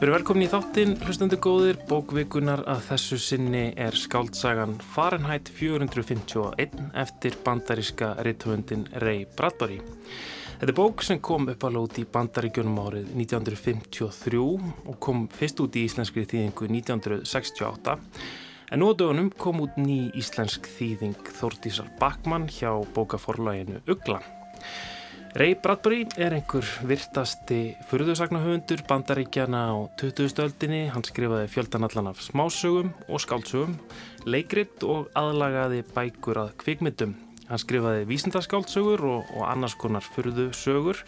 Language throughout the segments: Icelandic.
Veru velkomin í þáttinn, hlustandu góðir, bókvikunar að þessu sinni er skáldsagan Fahrenheit 451 eftir bandaríska rittvöndin Ray Bradbury. Þetta er bók sem kom upp alveg út í bandaríkjunum árið 1953 og kom fyrst út í íslenskri þýðingu 1968 en nú á dögunum kom út ný íslensk þýðing Þórtísar Bakmann hjá bókaforlæginu Ugla. Ray Bradbury er einhver virtasti fyrðusagnahöfundur bandaríkjana á 20. öldinni. Hann skrifaði fjöldanallan af smásögum og skálsögum, leikrit og aðlagaði bækur að kvikmyndum. Hann skrifaði vísindaskálsögur og, og annars konar fyrðusögur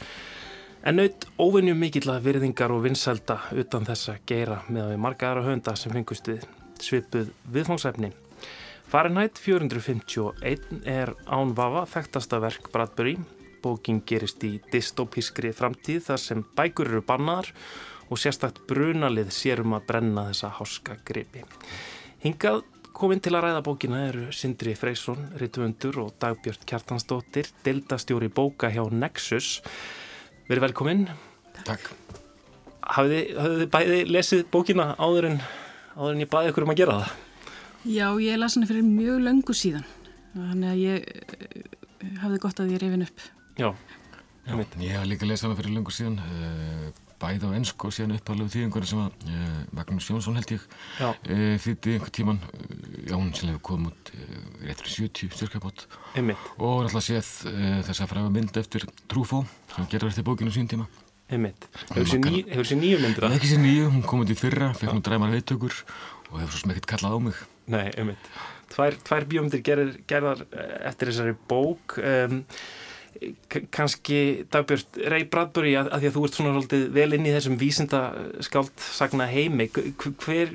en naut óvinnjum mikill að virðingar og vinsælda utan þessa geira með við marga aðra höfunda sem fengust við svipuð viðfóngsefni. Fahrenheit 451 er án vafa þekktasta verk Bradbury Bókin gerist í dystopískri framtíð þar sem bækur eru bannaðar og sérstakt brunalið sérum að brenna þessa háska gripi. Hingað kominn til að ræða bókina eru Sindri Freysson, Rittvöndur og Dagbjörn Kjartansdóttir, deildastjóri bóka hjá Nexus. Verið velkominn. Takk. Hafið þið bæði lesið bókina áður en, áður en ég bæði ykkur um að gera það? Já, ég las hana fyrir mjög löngu síðan. Þannig að ég uh, hafði gott að ég reyfin upp. Já, Já. Ég hef líka lesað hana fyrir lungur síðan uh, bæði á ennsku og síðan uppalegu þýðingur sem að uh, Magnús Jónsson held ég uh, þýtti einhver tíman hún sem hefur komið út réttur 70 styrkabót og náttúrulega séð þess að fræða mynd eftir Trúfó sem gerur eftir bókinu sín tíma. Hefur sér nýju myndir að? Ekki sér nýju, hún kom út í fyrra fekk hún dræmar veitökur og hefur svo sem ekkert kallað á mig. Nei, einmitt. Tvær, tvær bíómyndir gerðar eftir þessari bók um, kannski Dagbjörn Rey Bradbury að, að því að þú ert svona svolítið vel inn í þessum vísindaskált sagna heimi hver, hver,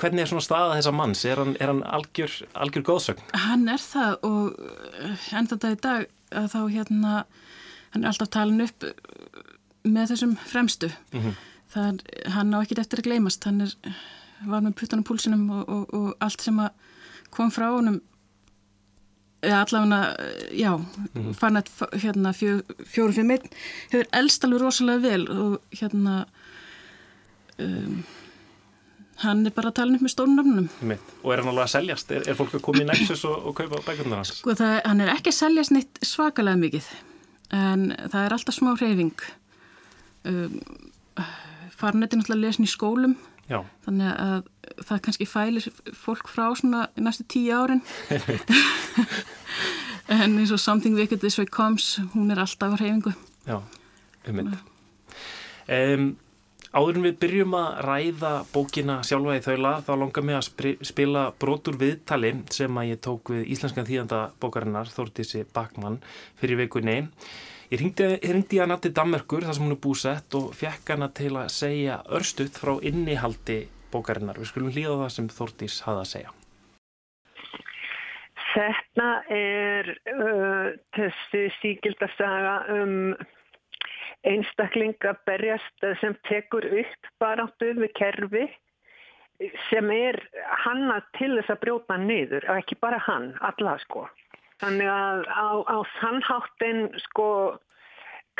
hvernig er svona staða þessa manns er hann, er hann algjör, algjör góðsögn? Hann er það og eh, enda þetta í dag að þá hérna hann er alltaf talin upp með þessum fremstu mm -hmm. er, hann á ekkit eftir að gleymast hann er, var með puttanum púlsinum og, og, og allt sem kom frá honum allavega, já mm. fann að hérna fjóru fyrir meitt hefur elst alveg rosalega vel og hérna um, hann er bara að tala upp með stónunöfnum og er hann alveg að seljast? Er, er fólk að koma í Nexus og, og kaupa bækundar hans? Sko það, hann er ekki að seljast neitt svakalega mikið en það er alltaf smá hreyfing um, farnetinn alltaf lesin í skólum Já. þannig að það kannski fælir fólk frá svona næstu tíu árin. En eins og Something Wicked This Way Comes hún er alltaf á reyfingu Já, um mynd um, Áður en við byrjum að ræða bókina sjálfa í þaula þá langar mig að spila brotur viðtali sem að ég tók við íslenskan þýðanda bókarinnar Þórtísi Bakmann fyrir vikunni Ég ringdi hana til Dammerkur þar sem hún er búsett og fekk hana til að segja örstuðt frá innihaldi bókarinnar. Við skulum hlýða það sem Þórtís hafa að segja. Þetta er uh, þessi síkildasaga um einstaklinga berjast sem tekur upp baráttuð við kerfi sem er hanna til þess að brjóta niður, ekki bara hann, alla sko. Þannig að á, á þannháttin sko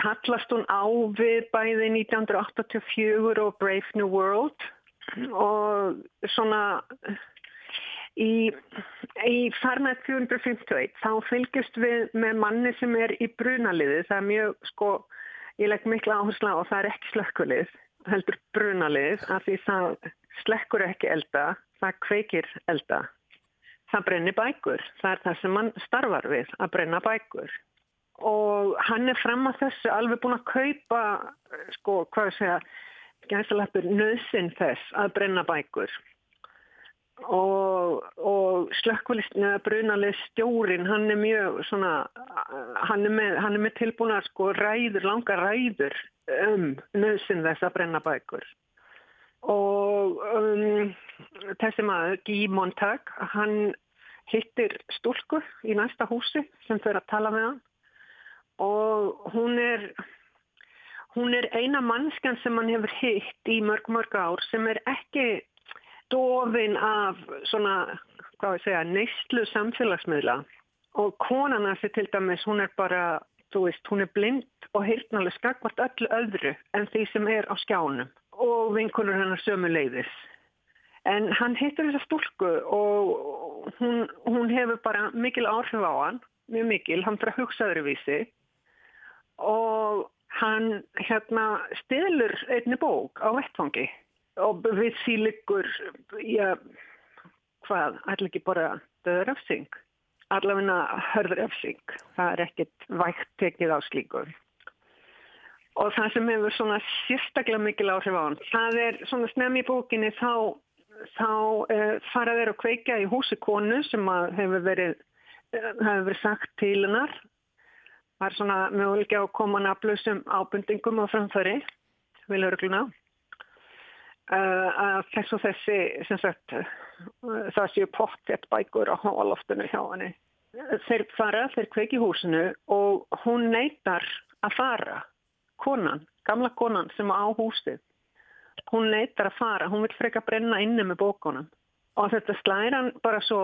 kallast hún á við bæði 1984 og Brave New World og svona í, í Farmætt 451 þá fylgjast við með manni sem er í brunaliði. Það er mjög sko, ég legg mikla áherslu á og það er ekki slökkulið, heldur brunalið af því það slekkur ekki elda, það kveikir elda það brennir bækur. Það er það sem hann starfar við, að brenna bækur. Og hann er fram að þessu alveg búin að kaupa, sko, hvað segja, gæðsalappur nöðsinn þess að brenna bækur. Og, og slökkvælistinu að brunalið stjórin, hann er mjög svona, hann er með, með tilbúna sko ræður, langa ræður um nöðsinn þess að brenna bækur og um, þessi maður, Guy Montag, hann hittir stúlku í næsta húsi sem fyrir að tala með hann. Og hún er, hún er eina mannskan sem hann hefur hitt í mörg mörg ár sem er ekki dofin af svona, hvað ég segja, neistlu samfélagsmiðla. Og konan þessi til dæmis, hún er bara, þú veist, hún er blind og heyrtnálega skakvart öllu öðru en því sem er á skjánum og vinkunur hennar sömu leiðis. En hann hittur þessa stúlku og hún, hún hefur bara mikil áhrif á hann, mjög mikil, hann fyrir að hugsa öðruvísi og hann hérna stilur einni bók á vettfangi og við sílikur, já, hvað, ætla ekki bara döðrafsing, allavegna hörðrafsing, það er ekkit vægt tekið á slíkur. Og það sem hefur svona sérstaklega mikil áhrif á hann, það er svona snem í bókinni þá, þá uh, fara þeir að kveika í húsi konu sem hefur verið, uh, hefur verið sagt til hennar. Það er svona mögulega að koma nafnlausum ábundingum á framfæri, vilja örgluna. Uh, að þess og þessi sagt, uh, það séu pottet bækur á hálóftinu hjá henni þeir fara, þeir kveiki húsinu og hún neytar að fara konan, gamla konan sem á húsið hún neytar að fara, hún vil freka brenna inni með bókunum og þetta slæðir hann bara svo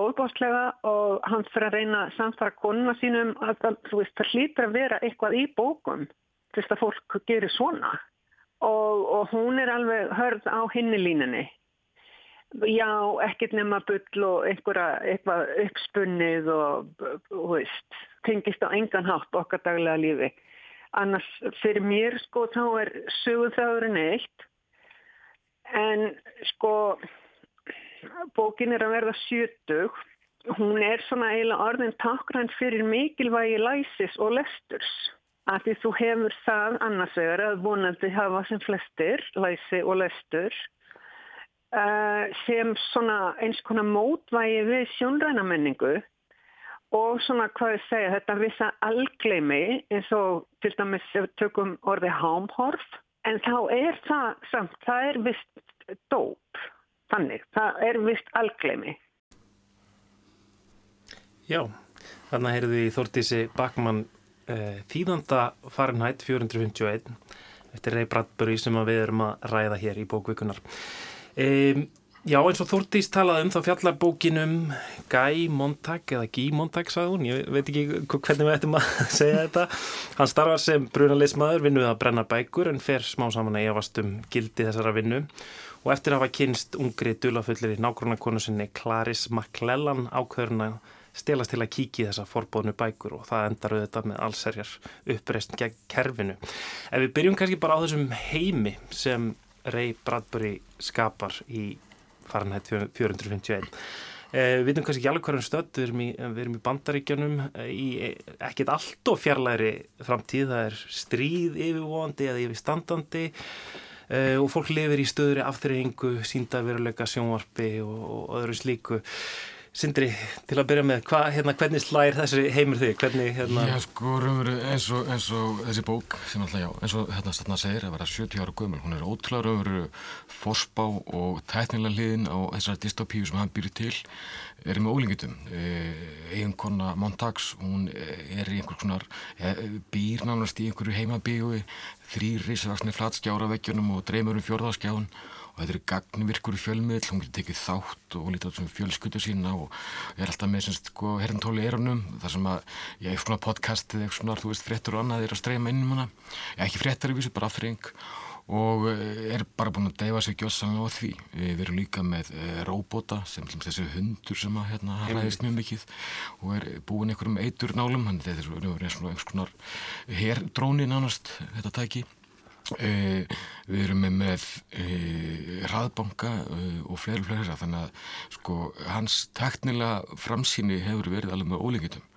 óbástlega og hann fyrir að reyna samfara konuna sínum að veist, það hlýtur að vera eitthvað í bókum til þess að fólk gerir svona og, og hún er alveg hörð á hinni línunni. Já, ekkert nema bull og eitthvað uppspunnið og, og veist, tengist á engan hátt okkar daglega lífi. Annars fyrir mér sko þá er sögurþáðurinn eitt. En sko bókin er að verða sjötug. Hún er svona eiginlega orðin takkrænt fyrir mikilvægi læsis og lesturs. Að því þú hefur það annars vegar að vonandi hafa sem flestir, læsi og lestur, uh, sem svona eins konar mótvægi við sjónræna menningu og svona hvað ég segja, þetta vissa algleimi eins og til dæmis tökum orði hámhorf, en þá er það samt, það er vist dóp, þannig, það er vist algleimi. Já, þannig heyrðu við í Þórtísi Bakmann uh, þýðanda Fahrenheit 451 eftir Ray Bradbury sem við erum að ræða hér í bókvikunar um, Já eins og Þórtís talaði um þá fjallar bókinum Guy Montag eða Guy Montag sagði hún, ég veit ekki hvernig við ættum að segja þetta. Hann starfar sem brunaleismadur, vinnuð að brenna bækur en fer smá saman að efast um gildi þessara vinnu. Og eftir að hafa kynst ungri dulafullir í nágrunarkonu sinni Clarice McClellan ákveðurna stelast til að kíkja þessa forbóðnu bækur og það endar auðvitað með allserjar uppreist gegn kerfinu. Ef við byrjum kannski bara á þessum heimi sem Ray Bradbury skapar í Fahrenheit 451. Eh, við veitum kannski ekki alveg hverjum stödd, við erum í, við erum í bandaríkjanum eh, í ekkit allt og fjarlæri framtíð, það er stríð yfirvóandi eða yfirstandandi eh, og fólk lifir í stöðri afþreyingu, síndaveruleika, sjónvarpi og, og öðru slíku. Sindri, til að byrja með, hva, hérna, hvernig slæðir þessi heimur þig? Hvernig, hérna... Já, sko, eins og, eins og þessi bók, sem alltaf já, eins og hérna stanna segir að vera 70 ára gömul, hún er ótrúlega raunveru fórspá og tæknilega hliðin á þessari dystopíu sem hann byrju til, er með ólingitum. Eiginkonna Montags, hún er í einhver konar, býr nánast í einhverju heimabíu, þrýr risavaksni flatskjára vekkjunum og dreymur um fjörðaskjáun og þetta er gagnvirkur fjölmiðl, hún getur tekið þátt og lítið á þessum fjölskutu sína og er alltaf með semst sko herrantóli erunum þar sem að, já, eitthvað svona podcast eða eitthvað svona, þú veist, fréttur og annað er að streyma inn um hana, já, ekki fréttar í vísu, bara aðfring og eh, er bara búin að deyfa sig gjóðsamlega á því. Við erum líka með e, róbota sem þessi hundur sem að hérna hraðist mjög mikið og er búin einhverjum eitur nálum, þannig að þetta er svona einhvers konar herdróni nánast þetta tæki Uh, við erum með, með uh, hraðbanka uh, og fleiri og fleiri. Þannig að sko hans teknilega framsýni hefur verið alveg með ólengitum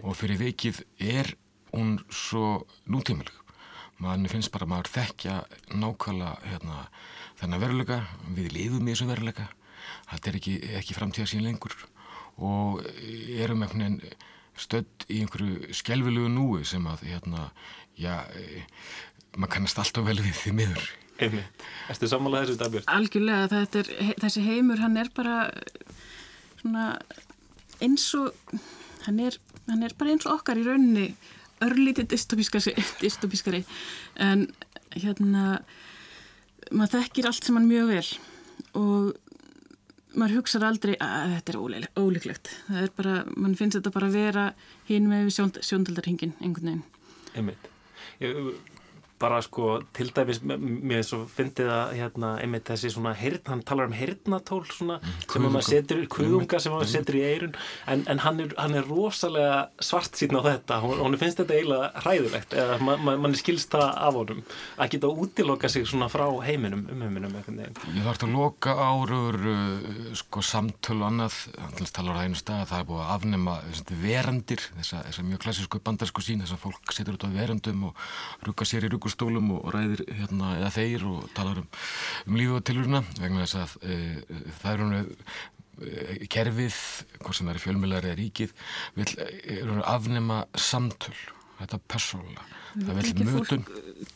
og fyrir veikið er hún svo nútímileg mann finnst bara að maður þekkja nákvæmlega hérna, þennan veruleika. Við lifum í þessu veruleika. Þetta er ekki, ekki framtíða sín lengur. Og erum einhvern veginn stödd í einhverju skelvilugu núi sem að hérna, já maður kannast alltaf vel við því miður Einmitt. Erstu samanlega þessu dagbjörn? Algjörlega, er, þessi heimur hann er bara svona eins og hann er, hann er bara eins og okkar í rauninni örlítið dystopískari en hérna maður þekkir allt sem hann mjög vel og maður hugsaður aldrei að þetta er ólíklegt það er bara, mann finnst þetta bara að vera hinn með sjóndaldarhingin einhvern veginn Einmitt. Ég, bara sko til dæmis mér svo fyndið að hérna, einmitt þessi svona hirn, hann talar um hirnatól svona mm, sem maður setur, kuðunga sem maður mm. setur í eirun en, en hann, er, hann er rosalega svart síðan á þetta. Hann finnst þetta eiginlega hræðilegt eða mann ma man skilst það af honum að geta að útiloka sig svona frá heiminum um heiminum Ég þarf að loka árur uh, sko samtölu annað, hann talar á einu stað það er búið að afnema verandir þessa, þessa mjög klassísku bandarsku sín þess að fólk setur út á verandum og rugga sér í rugg stólum og ræðir hérna eða þeir og talar um, um lífu og tilurina vegna þess að e, það eru e, kerfið, hvort sem það eru fjölmjölar eða ríkið, vil eru afnema samtöl. Þetta persóla, það vil mötun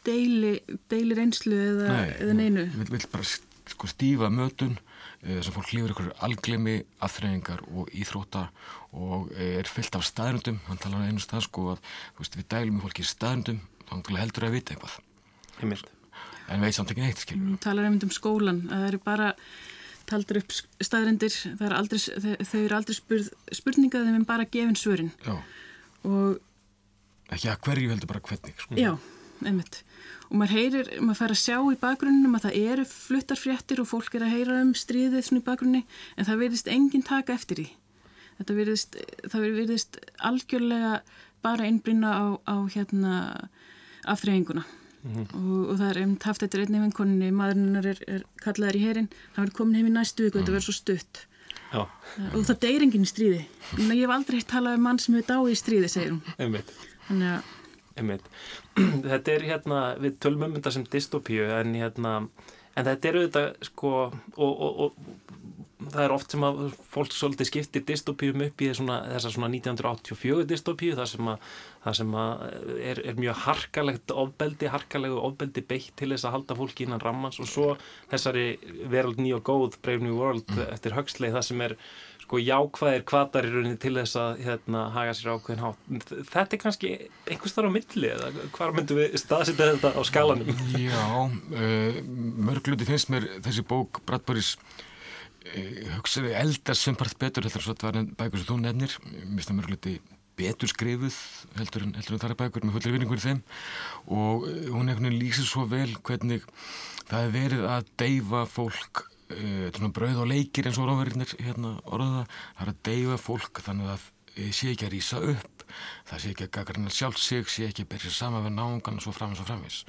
deili, deili reynslu eða, Nei, eða neinu? vil, vil bara sko, stífa mötun að fólk lífur ykkur alglemi aðþreyingar og íþróta og er fyllt af staðnundum hann talar á einu stað sko að veist, við dælum í fólki staðnundum þá heldur að vita eitthvað Heimilt. en veit samt ekki neitt skilur talar einmitt um skólan það eru bara taldur upp staðrendir er aldrei, þau eru aldrei spurð, spurningað þeim en bara gefin svörin já. og ekki að hverju heldur bara hvernig sko. já, einmitt og maður heyrir, maður fær að sjá í bakgrunnum að það eru fluttarfréttir og fólk er að heyra um stríðið svona í bakgrunni en það verðist enginn taka eftir því þetta verðist, það verðist algjörlega bara innbrynna á, á hérna afþreyinguna mm -hmm. og, og það er einmitt haft þetta einnig vinkoninni, maðurinnar er, er kallaðar í herin, hann verður komin heim í næstu viku, mm. þetta verður svo stutt Já. og það deyr enginn í stríði ég hef aldrei hitt talað um mann sem hefur dáið í stríði, segir hún Þannig að Þetta er hérna, við tölmum um þetta sem dystopíu en hérna en þetta eru þetta sko og, og, og það er oft sem að fólk svolítið skiptir dystopíum upp í svona, þessa svona 1984 dystopíu þar sem að, það sem að er, er mjög harkalegt ofbeldi, harkalegu ofbeldi beitt til þess að halda fólki innan rammans og svo þessari verald ný og góð Brave New World mm. eftir högslei það sem er sko jákvæðir kvatar í rauninni til þess að hérna haga sér ákveðin hátt þetta er kannski einhvers þar á milli eða hvar myndum við staðsita þetta á skalanum? Já, uh, mörgluti finnst mér þessi bók Bradburys Eh, hugsaði eldast sumpart betur heldur svo að það var bækur sem þú nefnir. Mista mörguleiti betur skrifuð heldur en, en það er bækur með fullir vinningur í þeim. Og eh, hún veginn lýsir svo vel hvernig það er verið að deyfa fólk uh, brauð og leikir eins og ráðverðinir hérna, orða það. Er að deyfa fólk þannig að það sé ekki að rýsa upp það sé ekki að gagarina sjálf sig sé ekki að berja saman við náungan og svo framins og framins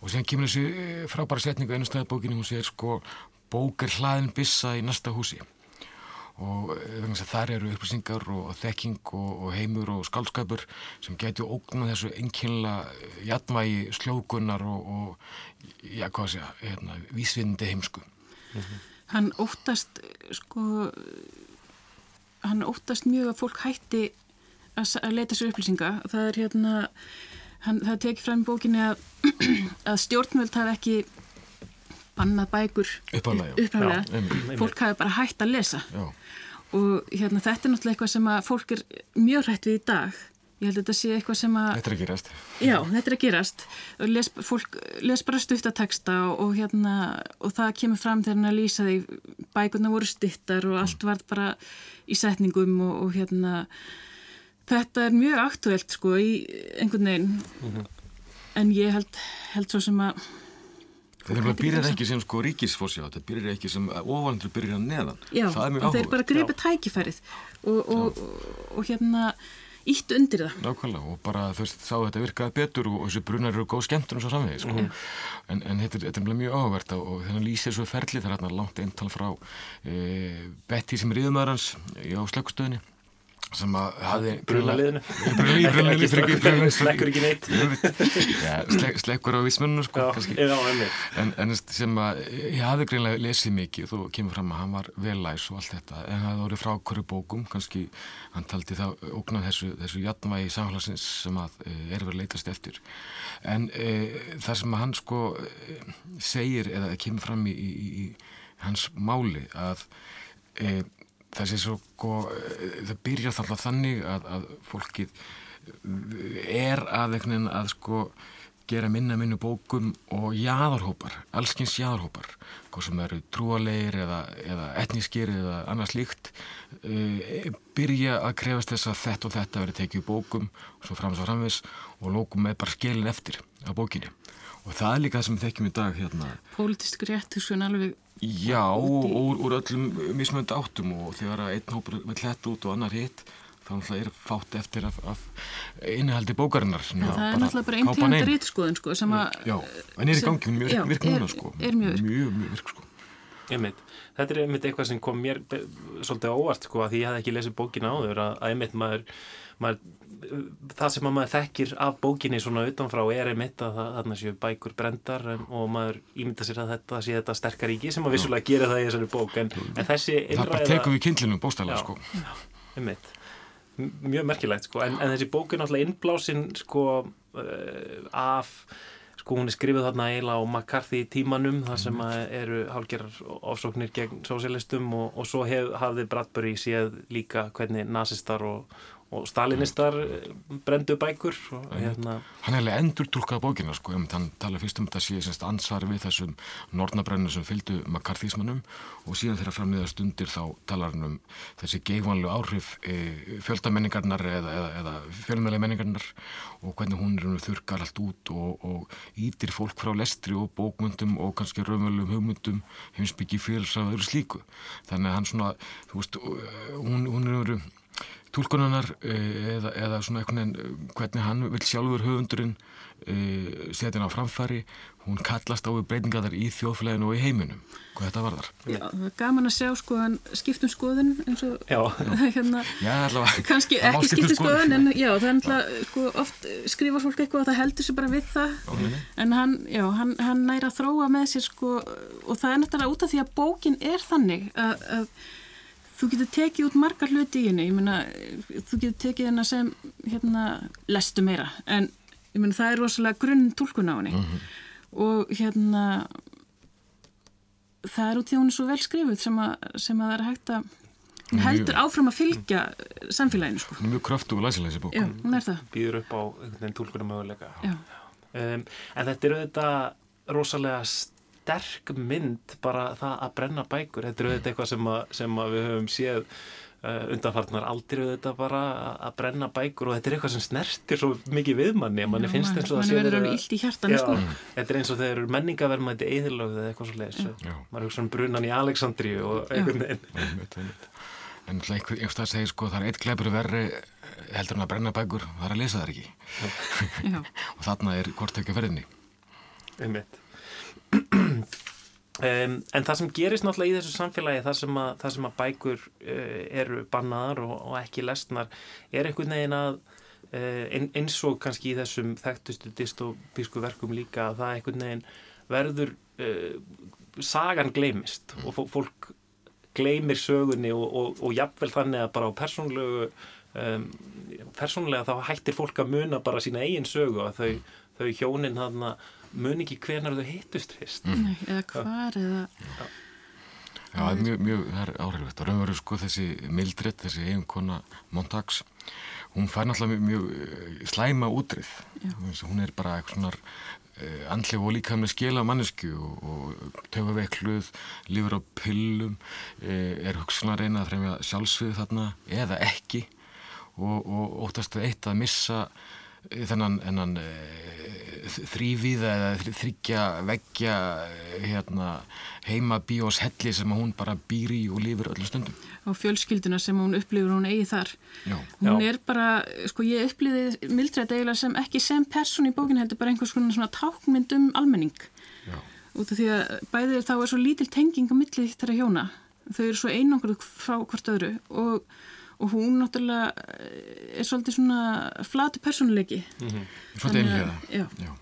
og sen kemur þessi frábæra setningu einu staðbókinu hún segir sko bók er hlaðin bissa í næsta húsi og eh, þar eru upplýsingar og þekking og, heimur og skaldskapur sem getur ógna þessu einkynla eh, jætnvægi sljókunar og, og já, að, hérna, vísvindi heimsku. Mm -hmm. Hann óttast, sko, hann óttast mjög að fólk hætti að, að leita sér upplýsinga. Það er hérna, hann, það tekir fram í bókinni að, að stjórnvöld hafi ekki bannað bækur uppháðlega fólk hafi bara hægt að lesa. Já. og hérna þetta er náttúrulega eitthvað sem að fólk er mjög hrætt við í dag. Ég held að þetta sé eitthvað sem að þetta er að gerast. Já, þetta er að gerast. Og les, fólk les bara stuttateksta og, og hérna og það kemur fram þegar hann að lýsa því bækurna voru stittar og allt var bara í setningum og, og hérna þetta er mjög aktuelt sko í einhvern veginn. Mm -hmm. en ég held, held svo sem að Þetta byrjar ekki sem sko ríkisfórsjá, þetta byrjar ekki sem ofandur byrjar neðan. Já, það er. Og þeir bara greipa tækifærið og, og, og, og hérna ítt undir það. Nákvæmlega og bara veist þá þetta virkaði betur og þessu brunar eru góð skemmtur og svo samvegið sko. Mm. En, en þetta, þetta er mjög áhugavert og þennan lýsir svo ferli það er hérna langt eintal frá e, Betty sem er yfirmæðarans á slöggstöðinni sem að hafi brunaliðinu. slekkur ekki neitt. Slekkur á vísmunum sko, en, en sem að ég hafi greinlega lesið mikið og kemur fram að hann var vel læs og allt þetta. En það voru frá hverju bókum kannski hann taldi það ógnað þessu, þessu jatnvægi samfélagsins sem að er verið leitast eftir. En e, það sem að hann sko segir eða kemur fram í, í, í hans máli að e, sé svo sko, það byrjar alltaf þannig að, að fólkið er að, að sko gera minna minnu bókum og jáðarhópar, allskins jáðarhópar, hvað sem eru trúalegir eða, eða etnískir eða annars líkt, uh, byrja að krefast þess að þetta og þetta verið tekið í bókum og svo framins og framvis og lókum með bara skilin eftir á bókinni. Og það er líka það sem við þekkjum í dag hérna. Pólitísk réttursun alveg Já, úr, úr öllum mismönda áttum og þegar einn hópur vil hlætt út og annar hitt þá er fátt eftir af, af innihaldi bókarinnar. Ja, það er náttúrulega bara einn tímandi rítskoðun sko, sem að já, en er í gangi, hún er virk núna sko, er mjög virk, mjög, mjög virk sko. einmitt, þetta er einmitt eitthvað sem kom mér svolítið óvart sko, að því ég hef ekki lesið bókina áður að, að einmitt maður, maður það sem maður þekkir af bókinni svona utanfrá er einmitt að þarna séu bækur brendar en, og maður ímynda sér að þetta sé þetta sterkaríki sem að vissulega gera það í þessari bók en, en þessi innræða það bara tekum við kindlinu bóstæðlega sko. Einmitt. Mjög merkilegt sko. En, en þessi bók er náttúrulega innblásin sko uh, af sko hún er skrifið þarna eiginlega á McCarthy tímanum þar sem eru hálgerar ofsóknir gegn sósialistum og, og svo hef, hafði Bradbury séð líka hvernig nazistar og, og stalinistar eh, brendu bækur og, hérna. hann hefði endur tólkað bókina sko, hann tala fyrst um þetta síðan ansvar við þessum nornabrennu sem fylgdu makarþísmannum og síðan þegar framniða stundir þá talar hann um þessi geigvanlu áhrif e, fjöldamenningarnar eða, eða, eða fjölmjölega menningarnar og hvernig hún er þurkar allt út og, og ítir fólk frá lestri og bókmyndum og kannski raunverulegum hugmyndum heimsbyggi þess að vera slíku. Þannig að hann svona, þú veist, hún, hún er tólkunanar eh, eða, eða svona eitthvað eh, hvernig hann vil sjálfur höfundurinn uh, setja hann á framfæri hún kallast á við breytinga þar í þjóðflæðinu og í heiminum, hvað þetta var þar Já, það er gaman að sjá sko skiptum skoðun eins og já. hérna, já, allavega, kannski ekki skiptum skoðun en já, það er alltaf sko, oft skrifar fólk eitthvað og það heldur sér bara við það. Okay. en hann, já, hann, hann næra að þróa með sér sko og það er náttúrulega út af því að bókin er þannig að, að þú getur tekið út margar hluti í henni ég meina, þú getur tekið henni sem hérna, lestu meira en ég meina, það er rosalega grunn tólkun á henni. Mm -hmm. og hérna það er út því hún er svo vel skrifuð sem að, sem að það er hægt að hún heldur áfram að fylgja samfélaginu sko. hún er mjög kröftu og læsileg þessi bók. Já, hún er það. Býður upp á einhvern veginn tólkunum möguleika um, en þetta eru þetta rosalega sterk mynd bara það að brenna bækur. Þetta er auðvitað eitthvað sem, að, sem að við höfum séð uh, undanfarnar aldrei auðvitað bara að brenna bækur og þetta er eitthvað sem snertir svo mikið viðmanni manni já, finnst eins og það sé hjartan, sko. þetta er eins og þeir eru menningaverðmætti eðilögð eða eitthvað svo leiðis maður hugsa um brunan í Aleksandri og einhvern veginn. En einhverstað segir sko það er eitt gleipur verri heldur en að brenna bækur það er að lesa það ekki. Og þarna er hvort ekki að ferðinni. Einmitt en það sem gerist náttúrulega í þessu samfélagi þar sem að, þar sem að bækur uh, eru bannaðar og, og ekki lesnar er einhvern veginn að uh, eins og kannski í þessum þekktustu dystopísku verkum líka að það einhvern veginn verður uh, sagan gleimist og fólk gleimir sögunni og, og, og jafnvel þannig að bara á persónlegu um, persónlega þá hættir fólk að muna bara sína eigin sögu að þau, þau hjónin hann að mun ekki hvernar þau hittust fyrst. Mm. Nei, eða hvar eða Já, Já það er mjög, mjög það er áhrifvægt og raunveru sko þessi Mildred, þessi eiginkona Montags hún fær náttúrulega mjög, mjög eh, slæma útrið. Hún er bara eitthvað svona uh, andlega og líka með skila mannesku og, og töfa veikluð lífur á pillum uh, er hugsanlega að reyna að fremja sjálfsvið þarna eða ekki og, og óttast að eitt að missa þennan, þennan þrývíða eða þryggja veggja hérna, heima bíós helli sem hún bara býr í og lifir öllu stundum. Og fjölskylduna sem hún upplifur hún eigi þar. Já. Hún Já. er bara, sko ég upplifiði mildrætt eiginlega sem ekki sem person í bókin heldur bara einhvers konar svona tákmynd um almenning. Já. Út af því að bæðið þá er svo lítil tenging á millið þeirra hjóna. Þau eru svo einangrið frá hvort öðru og og hún náttúrulega eh, er svolítið svona flati personleiki mm -hmm. Svolítið einlega Já, já.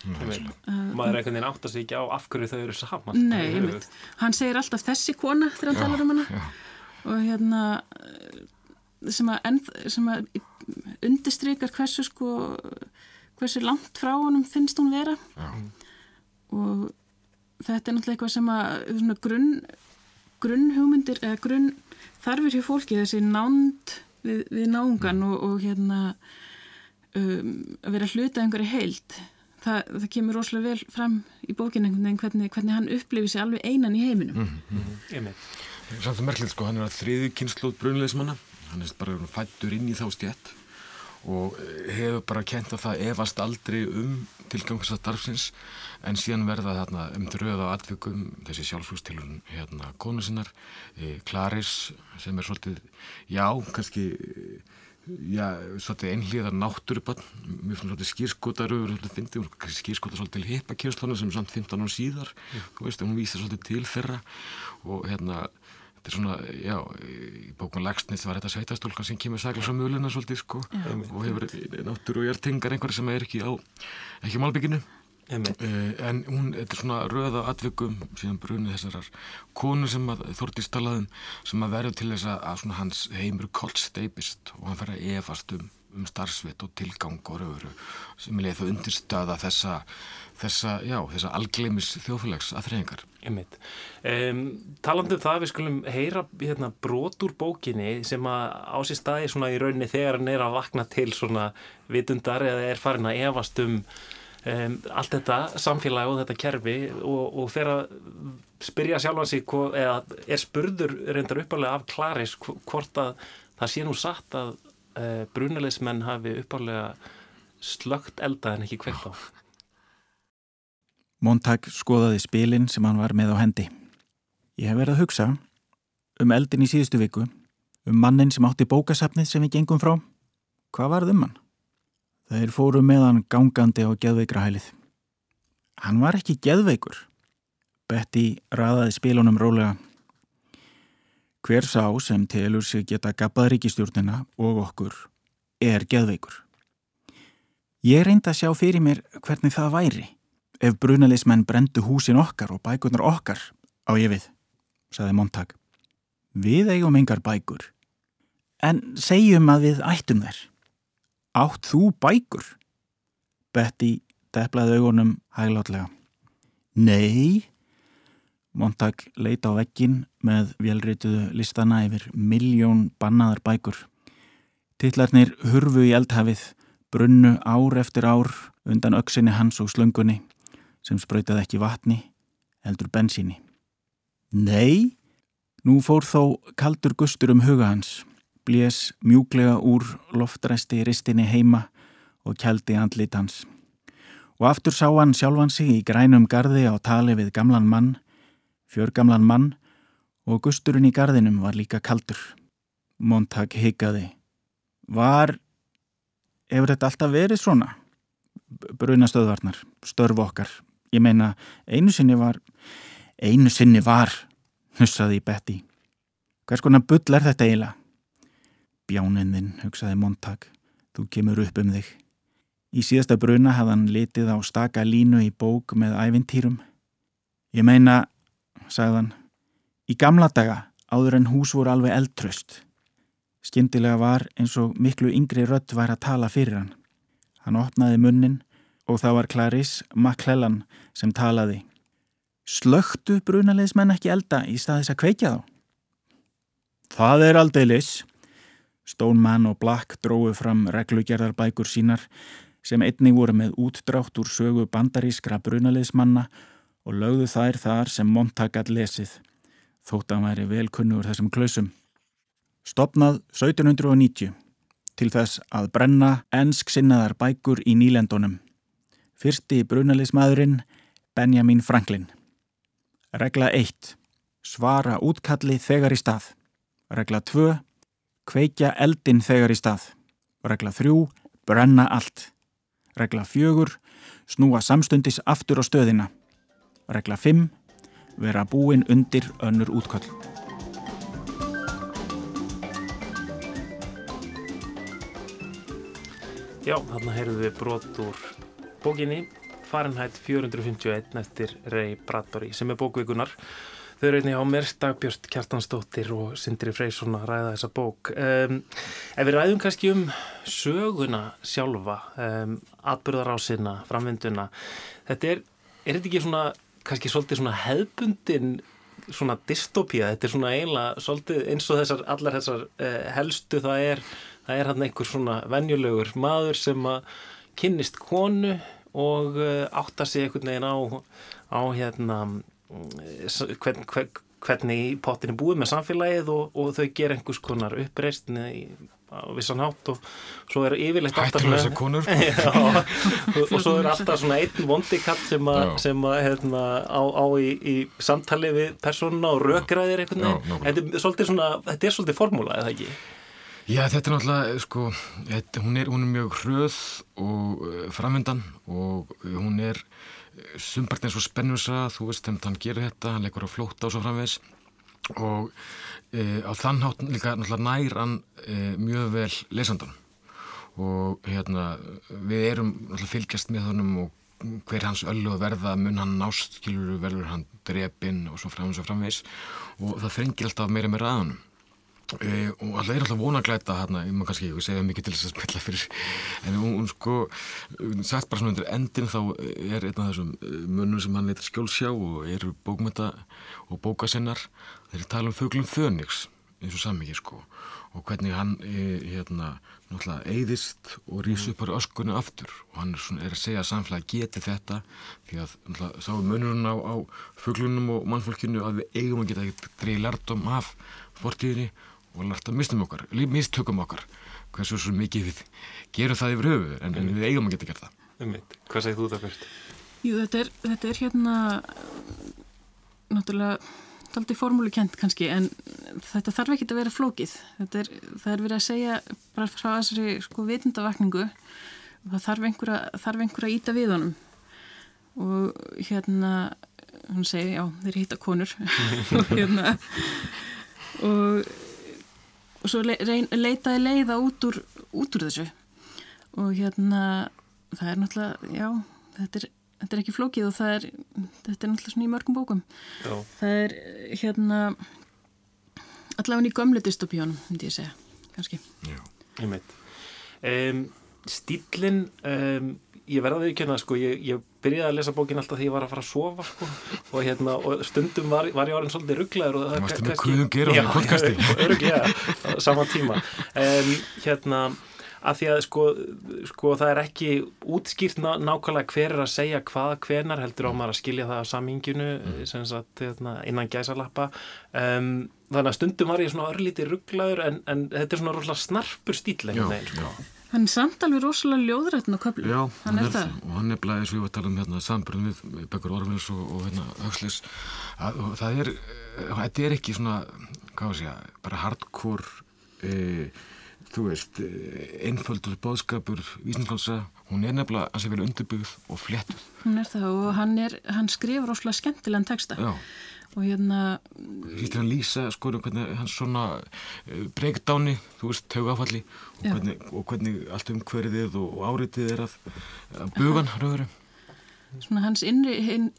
Uh, maður er einhvern veginn átt að segja á af hverju þau eru saman. Nei, hann segir alltaf þessi kona þegar hann talar um hana. já. og hérna sem að, enn, sem að undistrykar hversu sko hversu langt frá honum finnst hún vera. Já. og þetta er náttúrulega eitthvað sem að grunn grunn hugmyndir eða grunn þarfir hjá fólki þessi nánd við, við náungan og, og hérna um, að vera hluta einhverju heilt það, það kemur rosalega vel fram í bókinu hvernig, hvernig hann upplifir sér alveg einan í heiminum. Mm -hmm. Samt það merkilegt sko, hann er að þriðu kynnslóð brunleismanna, hann er bara fættur inn í þá stjætt og hefur bara kent að það efast aldrei um tilgangsastarfsins en síðan verða þarna um dröð á atvikum þessi sjálfsvústilun hérna konu sinnar e, Claris sem er svolítið já, kannski já, svolítið einhliðar náttúrubann mjög svolítið skýrskotaröfur skýrskotar svolítið til heipakjöfslanu sem samt 15 ára síðar mm. veist, hún vísar svolítið til þeirra og hérna þetta er svona, já, í bókun Lagsnith var þetta sveitastólka sem kemur saglis á mjöluna svolítið sko. Já. og hefur náttúru og hjartengar einhverja sem er ekki á ekki á malbygginu Uh, en hún, þetta er svona röða atvikum síðan brunið þessarar konu sem að Þortís talaðum sem að verður til þess að, að hans heimur kollsteipist og hann fer að efast um, um starfsveit og tilgang og röfuru sem er leið það undirstöða þessa þessa, já, þessa algleimis þjófélags aðþreyingar um, Talandu um það við skulum heyra hérna, brot úr bókinni sem að á sér staði svona í rauninni þegar hann er að vakna til svona vitundar eða er farin að efast um um, allt þetta samfélag og þetta kerfi og, og fer að spyrja sjálfan sig eða er spurður reyndar uppalega af Klaris hvort að það sé nú satt að uh, brunulegismenn hafi uppalega slögt elda en ekki kveikt á Montag skoðaði spilin sem hann var með á hendi Ég hef verið að hugsa um eldin í síðustu viku um mannin sem átti bókasafnið sem við gengum frá Hvað varð um hann? Þeir fóru meðan gangandi á geðveikrahælið. Hann var ekki geðveikur. Betty raðaði spilunum rólega. Hver sá sem telur sig geta gabbað ríkistjórnina og okkur er geðveikur. Ég reyndi að sjá fyrir mér hvernig það væri ef brunalismenn brendu húsin okkar og bækurnar okkar á ég við, saði Montag. Við eigum engar bækur, en segjum að við ættum þær. Átt þú bækur? Betty deplaði augunum hæglátlega. Nei, Montag leita á vekkin með velrituðu listana yfir miljón bannaðar bækur. Tittlarnir hurfu í eldhafið, brunnu ár eftir ár undan auksinni hans og slöngunni sem spröytið ekki vatni, heldur bensíni. Nei, nú fór þó kaldur gustur um huga hans blés mjúglega úr loftræsti ristinni heima og kjaldi andlit hans. Og aftur sá hann sjálfan sig í grænum gardi á tali við gamlan mann, fjörgamlan mann og gusturinn í gardinum var líka kaldur. Montag higgaði. Var, hefur þetta alltaf verið svona? Brunastöðvarnar, störf okkar. Ég meina, einu sinni var, einu sinni var, nussaði Betty. Hvers konar bull er þetta eiginlega? Bjáninðinn, hugsaði Montag, þú kemur upp um þig. Í síðasta bruna hafði hann litið á staka línu í bók með ævintýrum. Ég meina, sagðan, í gamla daga áður en hús voru alveg eldtröst. Skyndilega var eins og miklu yngri rött var að tala fyrir hann. Hann opnaði munnin og það var Clarice MacClellan sem talaði. Slögtu brunalegismenn ekki elda í staðis að kveikja þá? Það er aldrei lis, Stoneman og Black dróðu fram reglugerðarbækur sínar sem einnig voru með útdrátt úr sögu bandarískra brunaliðsmanna og lögðu þær þar sem Montag að lesið, þótt að væri velkunnur þessum klausum. Stopnað 1790 til þess að brenna ensk sinnaðar bækur í nýlendunum. Fyrsti brunaliðsmaðurinn Benjamin Franklin. Regla 1. Svara útkalli þegar í stað. Regla 2 kveikja eldin þegar í stað. Regla þrjú, brenna allt. Regla fjögur, snúa samstundis aftur á stöðina. Regla fimm, vera búin undir önnur útköll. Já, þarna heyrðum við brot úr bókinni Fahrenheit 451 eftir Ray Bradbury sem er bókvíkunar Þau eru einnig á mér, Dagbjörn Kjartansdóttir og Sindri Freysson að ræða þessa bók. Um, ef við ræðum kannski um söguna sjálfa, um, atbyrðarásina, framvinduna, þetta er, er þetta ekki svona, kannski svolítið svona hefbundin svona dystopía, þetta er svona eiginlega svolítið eins og þessar, allar þessar uh, helstu það er, það er hann einhver svona venjulegur maður sem að kynnist konu og uh, átta sig einhvern veginn á, á hérna hvern, hvern, hvernig pottin er búið með samfélagið og, og þau ger einhvers konar uppreist á vissan hátt og svo er yfirleitt alltaf svona já, og, og svo er alltaf svona einn vondikatt sem, a, sem að hérna, á, á í, í samtali við persónuna og rökgræðir einhvern veginn. Þetta er svolítið þetta er formúla, eða ekki? Já, þetta er náttúrulega, sko, hún er, hún er mjög hröð og uh, framöndan og hún er sumbart eins og spennusa, þú veist, þegar hann gerir þetta, hann leikur á flótta og svo framvegs og e, á þann hátt líka náttúrulega nær hann e, mjög vel lesandan og hérna við erum náttúrulega fylgjast með honum og hver hans öllu að verða mun hann nást, skilur verður hann drepinn og svo framvegs og framvegs og það frengir alltaf meira meira að honum Uh, og alltaf er alltaf vonaglæta hérna, ég má kannski ekki segja mikið til þess að spilla fyrir en hún, hún sko sagt bara svona undir endin þá er einn af þessum eh, munum sem hann leitar skjólsjá og eru bókmynda og bókasinnar þeir tala um þauglum Fönix eins og sammikið sko og hvernig hann e, hérna náttúrulega eigðist og rýs upp á öskunni aftur. Og hann er, svona, er að segja að samfélagi geti þetta því að náttúrulega sá munurinn á, á þauglunum og mannfólkinu að við eigum að geta dreyið lærdom af fortíðinni og lært að mistum okkar, mistökum okkar hversu svo mikið við gerum það yfir höfu en, en við eigum að geta gert það. Ummitt, hvað segir þú það fyrst? Jú, þetta er, þetta er hérna náttúrulega taldi formúlukent kannski en þetta þarf ekki að vera flókið. Þetta er, það er verið að segja bara frá þessari sko vitundavakningu það þarf einhver að, einhver að íta við honum. Og hérna hún segi, já, þeir hýtta konur. Og hérna og og svo leitaði leiða út úr, út úr þessu. Og hérna það er náttúrulega, já þetta er, þetta er ekki flókið og það er þetta er náttúrulega svona í mörgum bókum. Já. það er hérna allavega í gömle dystopíunum myndi ég segja, kannski. Já, ég meit um, Stílinn um, ég verði að viðkjöna sko, ég, ég byrjaði að lesa bókin alltaf því ég var að fara að sofa sko, og, hérna, og stundum var, var ég orðin svolítið rugglaður og það varst með því podcasti? öruglega, saman tíma. En hérna að því að sko, sko það er ekki útskýrt ná, nákvæmlega hver er að segja hvað hvenar heldur á maður að skilja það á saminginu mm. sagt, hérna, innan gæsalappa. Um, þannig að stundum var ég svona örlítið rugglaður en, en þetta er svona rosalega snarpur stíl einhvern veginn sko Hann er samt alveg rosalega ljóðrættin á köflu. Já, hann er það. Og hann er blæðið, og ég var að tala um hérna, sambröðum við Begur Orfins og, og hérna, Huxleys. Það er, eh, þetta er ekki svona, hvað sé ég, bara hardcore, e, þú veist, eh, einföldur bóðskapur, vísninskansa. Hún er nefnilega, hans er vel undirbyggð og flettuð. Hún er það og hann, er, hann skrifur rosalega skemmtilegan texta. Já og hérna Hýttir hann lýsa sko hvernig hans svona uh, breakdowni, þú veist, taugafalli og hvernig, og hvernig allt um hverðið og, og áritið er að, að bugan rauður. Svona hans innri, hin,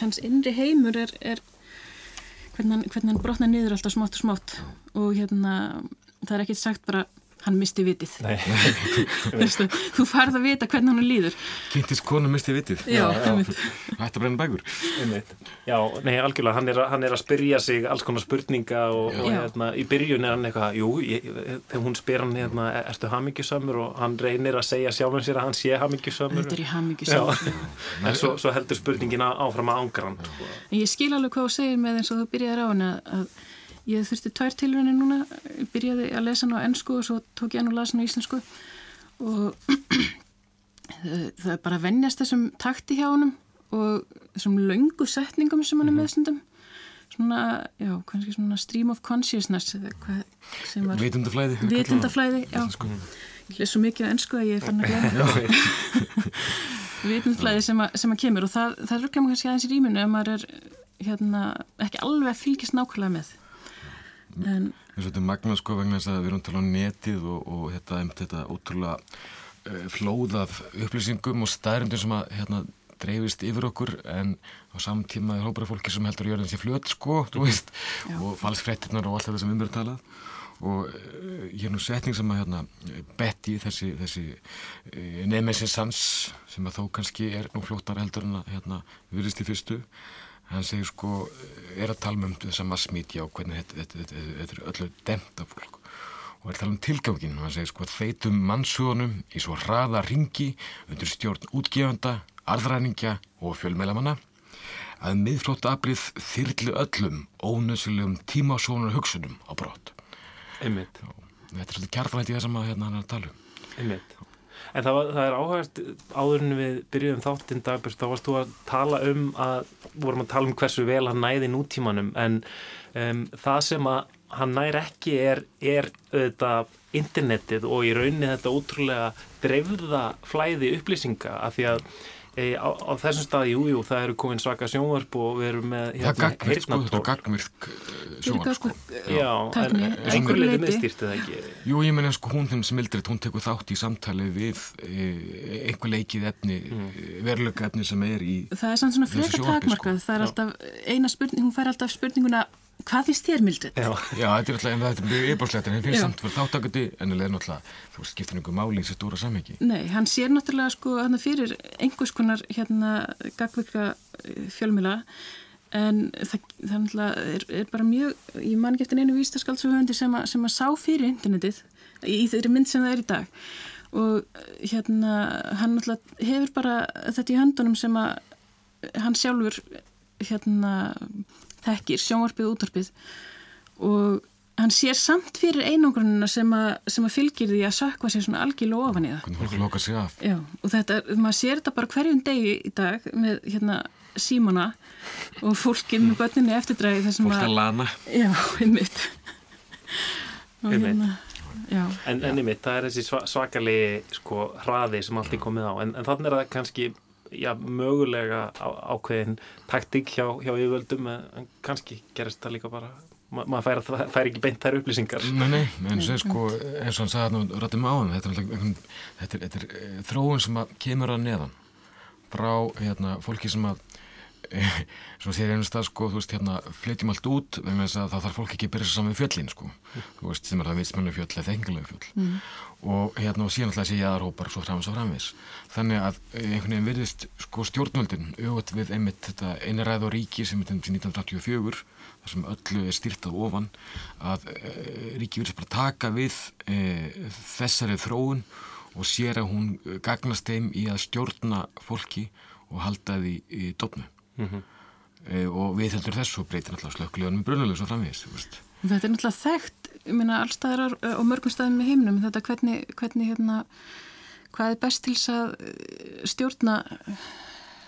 hans innri heimur er, er hvernig hann, hvernig hann brotna niður alltaf smátt og smátt. Og hérna það er ekkert sagt bara hann misti vitið. Þú farð að vita hvernig hann líður. Kynntist konu misti vitið. Já, hætti að brenna bækur. Já, nei, algjörlega, hann er, hann er að spyrja sig alls konar spurninga og, og hérna, í byrjun er hann eitthvað, jú ég, þegar hún spyr hann, hérna, ertu hamingjusamur? og hann reynir að segja sjálfum sér að hann sé hamingjusamur. Þetta er í hamingjusamur en svo, svo heldur spurningina áfram að ángra hann. Ég skil alveg hvað þú segir með eins og þú byrjaði á hann að Ég þurfti tvær tilvægni núna, byrjaði að lesa hann á ennsku og svo tók ég hann og lasa hann á íslensku. Og það er bara að vennjast þessum takti hjá hann og þessum laungu setningum sem hann er með stundum. Svona, já, kannski svona stream of consciousness Vitundaflæði Vitundaflæði, já. Ég les svo mikið á ennsku að ég fann að glemja Vitundaflæði sem, sem að kemur og það, það ruggla mér kannski aðeins í rýmunu ef maður er hérna, ekki alveg að fylgjast nákvæmlega með en þetta er magna sko vegna þess að við erum að tala á netið og, og þetta, þetta ótrúlega uh, flóðað upplýsingum og staðrindir sem að hérna, dreifist yfir okkur. En á samtíma er hópar af fólki sem heldur að gjöra þessi fljótt sko, þú veist Já. og falsfrettirnar og allt þetta sem við erum talað. Og uh, ég er nú setning sem að hérna, Betty, þessi, þessi uh, nemesis hans sem að þó kannski er nú fljóttar heldur en að hérna, virðist í fyrstu hann segir sko, er að tala um þess að massmítja og hvernig þetta, þetta, þetta, þetta er öllu demt af fólk og er talað um tilgangin og hann segir sko þeitum mannsögunum í svo hraða ringi undir stjórn útgefanda, arðræningja og fjölmeilamanna að miðflóta aflið þyrlu öllum ónöðsilegum tímásónar hugsunum á brott. Einmitt. Þetta er svolítið kjartlægt í sem að hérna hann er að tala um. Einmitt. En það, var, það er áhægt áðurinn við byrjuðum þáttinn dagbjörn, þá varst þú að tala um að, vorum að tala um hversu vel hann næði nútímanum. En um, það sem að hann næri ekki er, er auðvitað internetið og í rauninni þetta útrúlega dreifða flæði upplýsinga. Af því að E, á, á þessum stað, jú, jú, það eru komin svaka sjónvarp og við erum með hérna, heyrnatól. Sko, þetta er gagnvirk sjónvarp, sko. Já, en einhver leiti miðstýrt eða ekki? Jú, ég menna, sko, hún þeim smildrið, hún tekur þátt í samtali við e, einhver leikið efni, mm. veruleika efni sem er í Það er sann svona frekar takmarkað, sko. það er alltaf eina spurning, hún fær alltaf spurninguna hvað finnst þér Mildred? Já, já þetta er alltaf, þetta er mjög yfirborslegt en það finnst samt fyrir þáttakandi en það er náttúrulega, þú skiptir einhver máli í þessu stóra samhengi. Nei, hann sér náttúrulega sko hann fyrir einhvers konar hérna gagvika eh, fjölmila en það, það náttúrulega er, er bara mjög, ég man ekki eftir einu vístaskaldsuhöndi sem, sem að sá fyrir internetið í þeirri mynd sem það er í dag og hérna hann náttúrulega hefur bara þetta í höndunum sem að hann sjálfur hérna þekkir, sjónvarpið útvarpið og hann sér samt fyrir einangrununa sem, sem að fylgir því að sökva sér svona algjörlega ofan í það. Hvernig fólk loka sig af. Já, og þetta, maður sér þetta bara hverjum degi í dag með hérna símona og fólkið með börninni eftirdræði þessum að... Fólk að lana. Já, einmitt. Hérna, já, en, en einmitt, það er þessi svakalegi sko hraði sem allt er komið á, en, en þannig er það kannski já, mögulega á, ákveðin taktík hjá, hjá yfirvöldum en kannski gerist það líka bara Ma, maður fær, fær ekki beint þær upplýsingar. Nei, nei, eins og sko, eins og hann sagði hann rættum á hann, þetta er, þetta er, þetta er eh, þróun sem að kemur að neðan frá hérna, fólki sem að svona þegar einu stað sko, þú veist, hérna flytjum allt út, það þarf fólk ekki að byrja saman við fjöllin, sko mm. þú veist, sem er það vitsmjölu fjöll eða englegu fjöll mm. og hérna og síðan alltaf sé jæðarhópar svo framins og framvis þannig að eh, einhvern veginn virðist sko stjórnvöldin auðvitað við einmitt þetta einiræð og ríki sem er til 1984 þar sem öllu er styrtað ofan að e, ríki virðist bara taka við e, þessari þróun og sér að hún gagnast þeim í að stjórna fólki og halda því í dopnu mm -hmm. e, og við heldur þessu breytir alltaf slökklegan með brunulegs og framvegist Þetta er náttúrulega þekkt minna allstaðar á mörgum staðum með heimnum þetta hvernig, hvernig hérna hvað er best til að eh, stjórna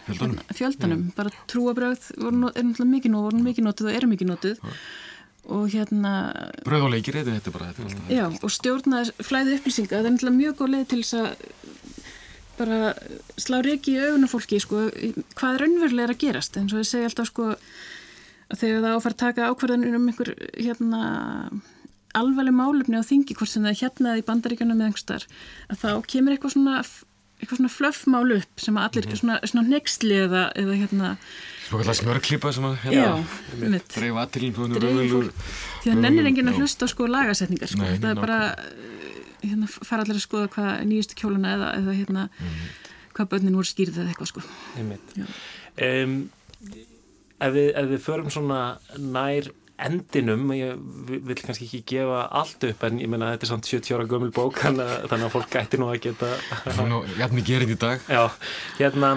fjöldanum, hérna, fjöldanum. Mm. bara trúabröð er náttúrulega mikið nót, voru mikið nótið og eru mikið nótið og hérna bröðuleikir þetta bara þetta já, og stjórna flæði upplýsinga það er náttúrulega mjög góð leið til þess að bara slá reiki í augunum fólki sko, hvað er önverulega að gerast eins og ég segi alltaf sko að þegar það að taka ákvarðanir um einhver hérna alveg málefni á þingi hvort sem það er hérna í bandaríkjana með einhverstar að þá kemur eitthvað svona eitthvað svona flöffmál upp sem að allir mm -hmm. svona, svona nextli eða, eða hérna Svona smörklípa sem að hérna, dreif aðtilin því það nennir enginn að hlusta á sko lagasetningar sko. Nei, það er bara hérna, fara allir að skoða hvað nýjustu kjóluna eða, eða hérna, mm. hvað börnin voru skýrið eða eitthvað sko. um, ef, við, ef við förum svona nær endinum, ég vil kannski ekki gefa allt upp en ég menna þetta er samt 70 ára gömul bók þannig að fólk gæti nú að geta Jafnir gerinn í dag Já, hérna,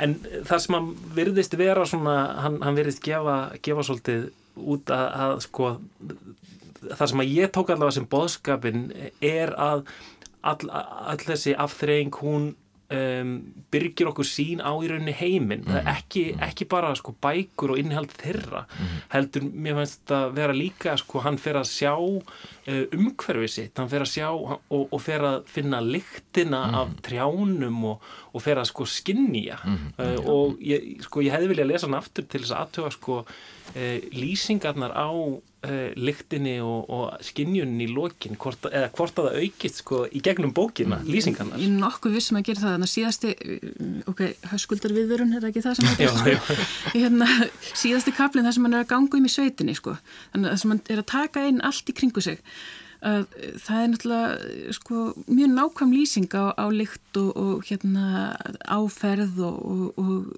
en það sem hann virðist vera svona, hann, hann virðist gefa, gefa svolítið út að, að sko það sem að ég tók allavega sem boðskapin er að all, all þessi afþreying hún um, byrgir okkur sín á í rauninni heiminn mm -hmm. ekki, ekki bara sko bækur og innhald þeirra mm -hmm. heldur mér finnst að vera líka sko hann fer að sjá uh, umhverfið sitt, hann fer að sjá og, og fer að finna lyktina mm -hmm. af trjánum og, og fer að sko skinnja uh, og ég, sko ég hefði viljað lesa hann aftur til þess aðtöfa sko uh, lýsingarnar á uh, lyktinni og, og skinnjunni í lokin, hvort, eða hvort að það aukist sko í gegnum bókina, mm. lýsingarnar. Ég er nokkuð vissum að gera það, þannig að síðasti ok, höskuldar viðverun, er það ekki það sem þetta er sko, hérna, síðasti kaplinn þar sem hann er að ganga um í sveitinni sko, þannig að hann er að taka inn allt í kringu sig að það er náttúrulega sko mjög nákvæm lýsing á, á lykt og, og hérna áferð og, og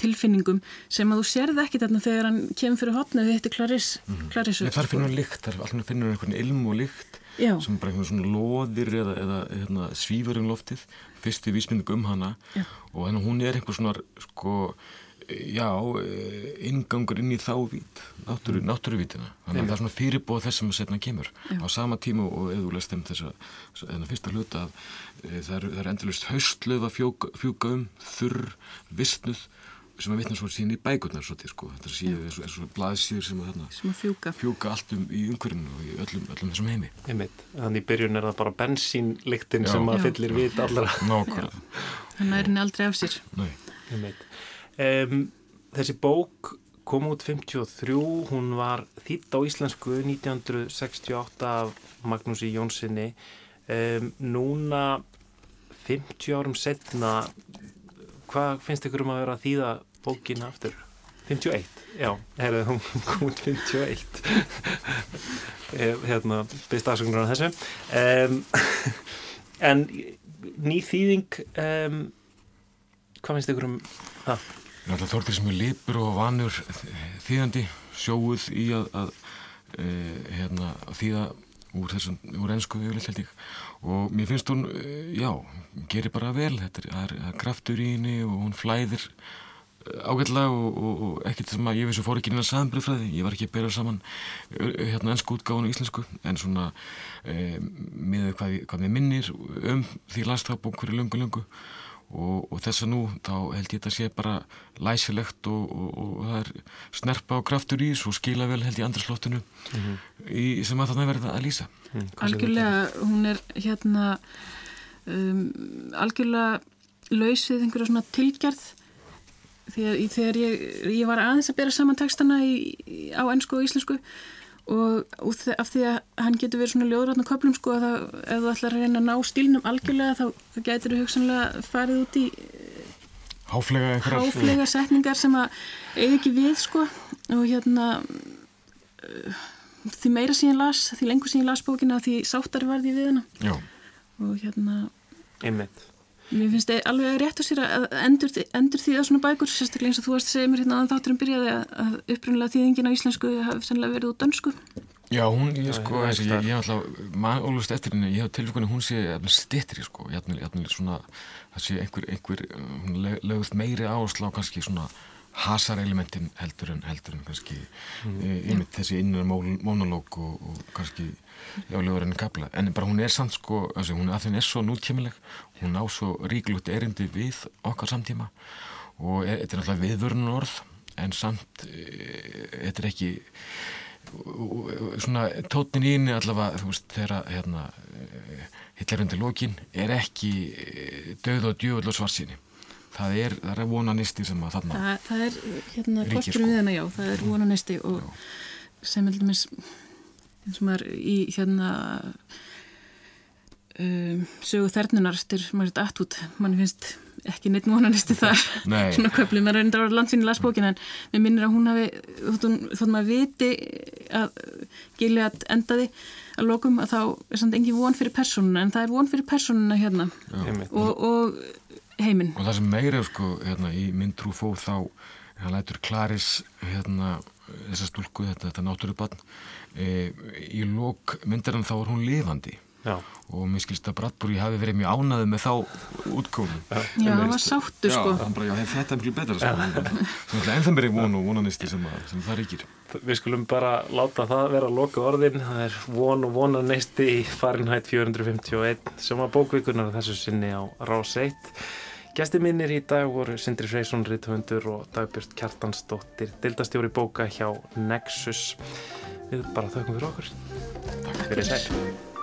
tilfinningum sem að þú sérði ekki þarna þegar hann kemur fyrir hotna við hittir Clarisse, mm. Clarisse Þar finnur hann lykt, þar finnur hann einhvern ilm og lykt Já. sem bara einhvern svona loðir eða, eða hérna, svífur um loftið fyrsti vísmynding um hana Já. og þannig hún er einhver svona sko já, eh, ingangur inn í þá vít, náttúru, Mm. náttúruvítina þannig að það er svona fyrirbóð þess sem að setna kemur Já. á sama tíma og eða þú lest þeim þess að þennan fyrsta hluta að e, það er, er endurlust haustlöf að fjúka, fjúka um, þurr, vistnuð sem að vitna svo sín í bækurnar svo til sko, þetta séu svo, er svo blaðsýður sem að þarna sem að fjúka fjúka allt um í umhverfinu og í öllum, öllum þessum heimi Einmitt. Þannig í byrjun er það bara bensínlyktin Já. sem að Já. fyllir vit allra. nákvæmlega, hann er henni aldrei af sér nei Einmitt. Um, þessi bók kom út 53, hún var þýtt á íslensku 1968 af Magnúsi Jónssoni. Um, núna 50 árum setna, hvað finnst ykkur um að vera að þýða bókina aftur? 51, já, herðu, hún kom út 51 Ég, hérna, byrst aðsökunar á þessu um, en ný þýðing um, hvað finnst ykkur um það? Náttúrulega Þorður sem er lipur og vanur þýðandi sjóuð í að, að e, hérna, þýða úr þessum, úr ennsku yfirleitt held ég. Og mér finnst hún, e, já, gerir bara vel, þetta er, er, kraftur í henni og hún flæðir e, ágætlega og, og, og ekkert sem að ég vissu fór ekki inn að samanbreyðfræði, ég var ekki að bera saman e, hérna ennsku útgáðan og íslensku en svona e, með hvað, hvað mér minnir um því last það bók hverju löngu löngu og, og þess að nú þá held ég þetta sé bara læsilegt og, og, og það er snerpa og kraftur í þessu og skila vel held ég andrslóttinu í, sem að þarna verða að lýsa. Mm, algjörlega, hún er hérna um, algjörlega laus við einhverja svona tilgerð. Þegar, þegar ég, ég var aðeins að bera saman textana í, í, á ennsku og íslensku og, og af því að hann getur verið svona ljóðrætna köplum sko að það, ef þú ætlar að reyna að ná stílnum algjörlega þá, þá getur þú hugsanlega farið út í Háflega einhverjar háflega setningar sem að eiga ekki við sko og hérna uh, því meira sem ég las, því lengur sem ég las bókina því sáttari varði við hana Já, og hérna Einmitt. Mér finnst það alveg rétt að sér að endur, endur því að svona bækur, sérstaklega eins og þú varst að segja mér hérna að þátturum byrjaði að, að upprunnilega þýðingin á íslensku hafi sannlega verið út dönsku. Já, hún, ég sko, ég ég, ég alltaf, maður ólust eftir henni, ég hef tilfengunni, hún sé stittri, sko, jafnvel, jafnvel svona, það sé einhver, einhver, uh, hún lögð meiri áherslu á kannski svona hasarelementin heldur en, heldur en kannski, mm. e, einmitt þessi innan mónalóg og, og kannski, já, lögur enn kapla, en bara hún er samt, sko, þessi, hún að þenn er svo nútkemileg, hún á svo ríklugt erindi við okkar samtíma og e, þetta er alltaf viðvörun orð, en samt, e, þetta er ekki, svona tótnin í henni allavega þú veist þegar hérna Hitler undir lokin er ekki dauð og djöfull og svarsinni það er, það er vonanisti sem að þarna það, það er hérna kostur sko. við hana já, það er vonanesti og sem heldur mér eins og maður í hérna um, sögu þernunar eftir Margaret Atwood mann finnst ekki neitt vonanisti þar. Nei. svona köflið, maður reyndar að landsvinni las bókina en mér minnir að hún hafi þótt, maður viti að Gilead endaði að lokum að þá er samt engin von fyrir persónuna en það er von fyrir persónuna hérna. Og, og heiminn og það sem meira sko hérna, í mynd Trufó þá hann lætur Klaris hérna, þessa stúlku, þetta, þetta náttúrubann e, í lók myndir hann þá er hún lifandi Já. og mér skilst að Bradbury hafi verið mjög ánaði með þá útkomu já, það var sáttu sko Já, hann bara, já, þetta er miklu betra sko. Svo ennþá mér er von og vonanisti sem, að, sem það ríkir Við skulum bara láta það vera loka orðin. Það er von og vonaneisti í Fahrenheit 451 sem var bókvikunar þessu sinni á Rás 1. Gæsti minnir í dag voru Sindri Freysson, Ritthundur og Dagbjörn Kjartansdóttir, dildastjóri bóka hjá Nexus. Við bara þökkum fyrir okkur. Takk Fyrir sæl.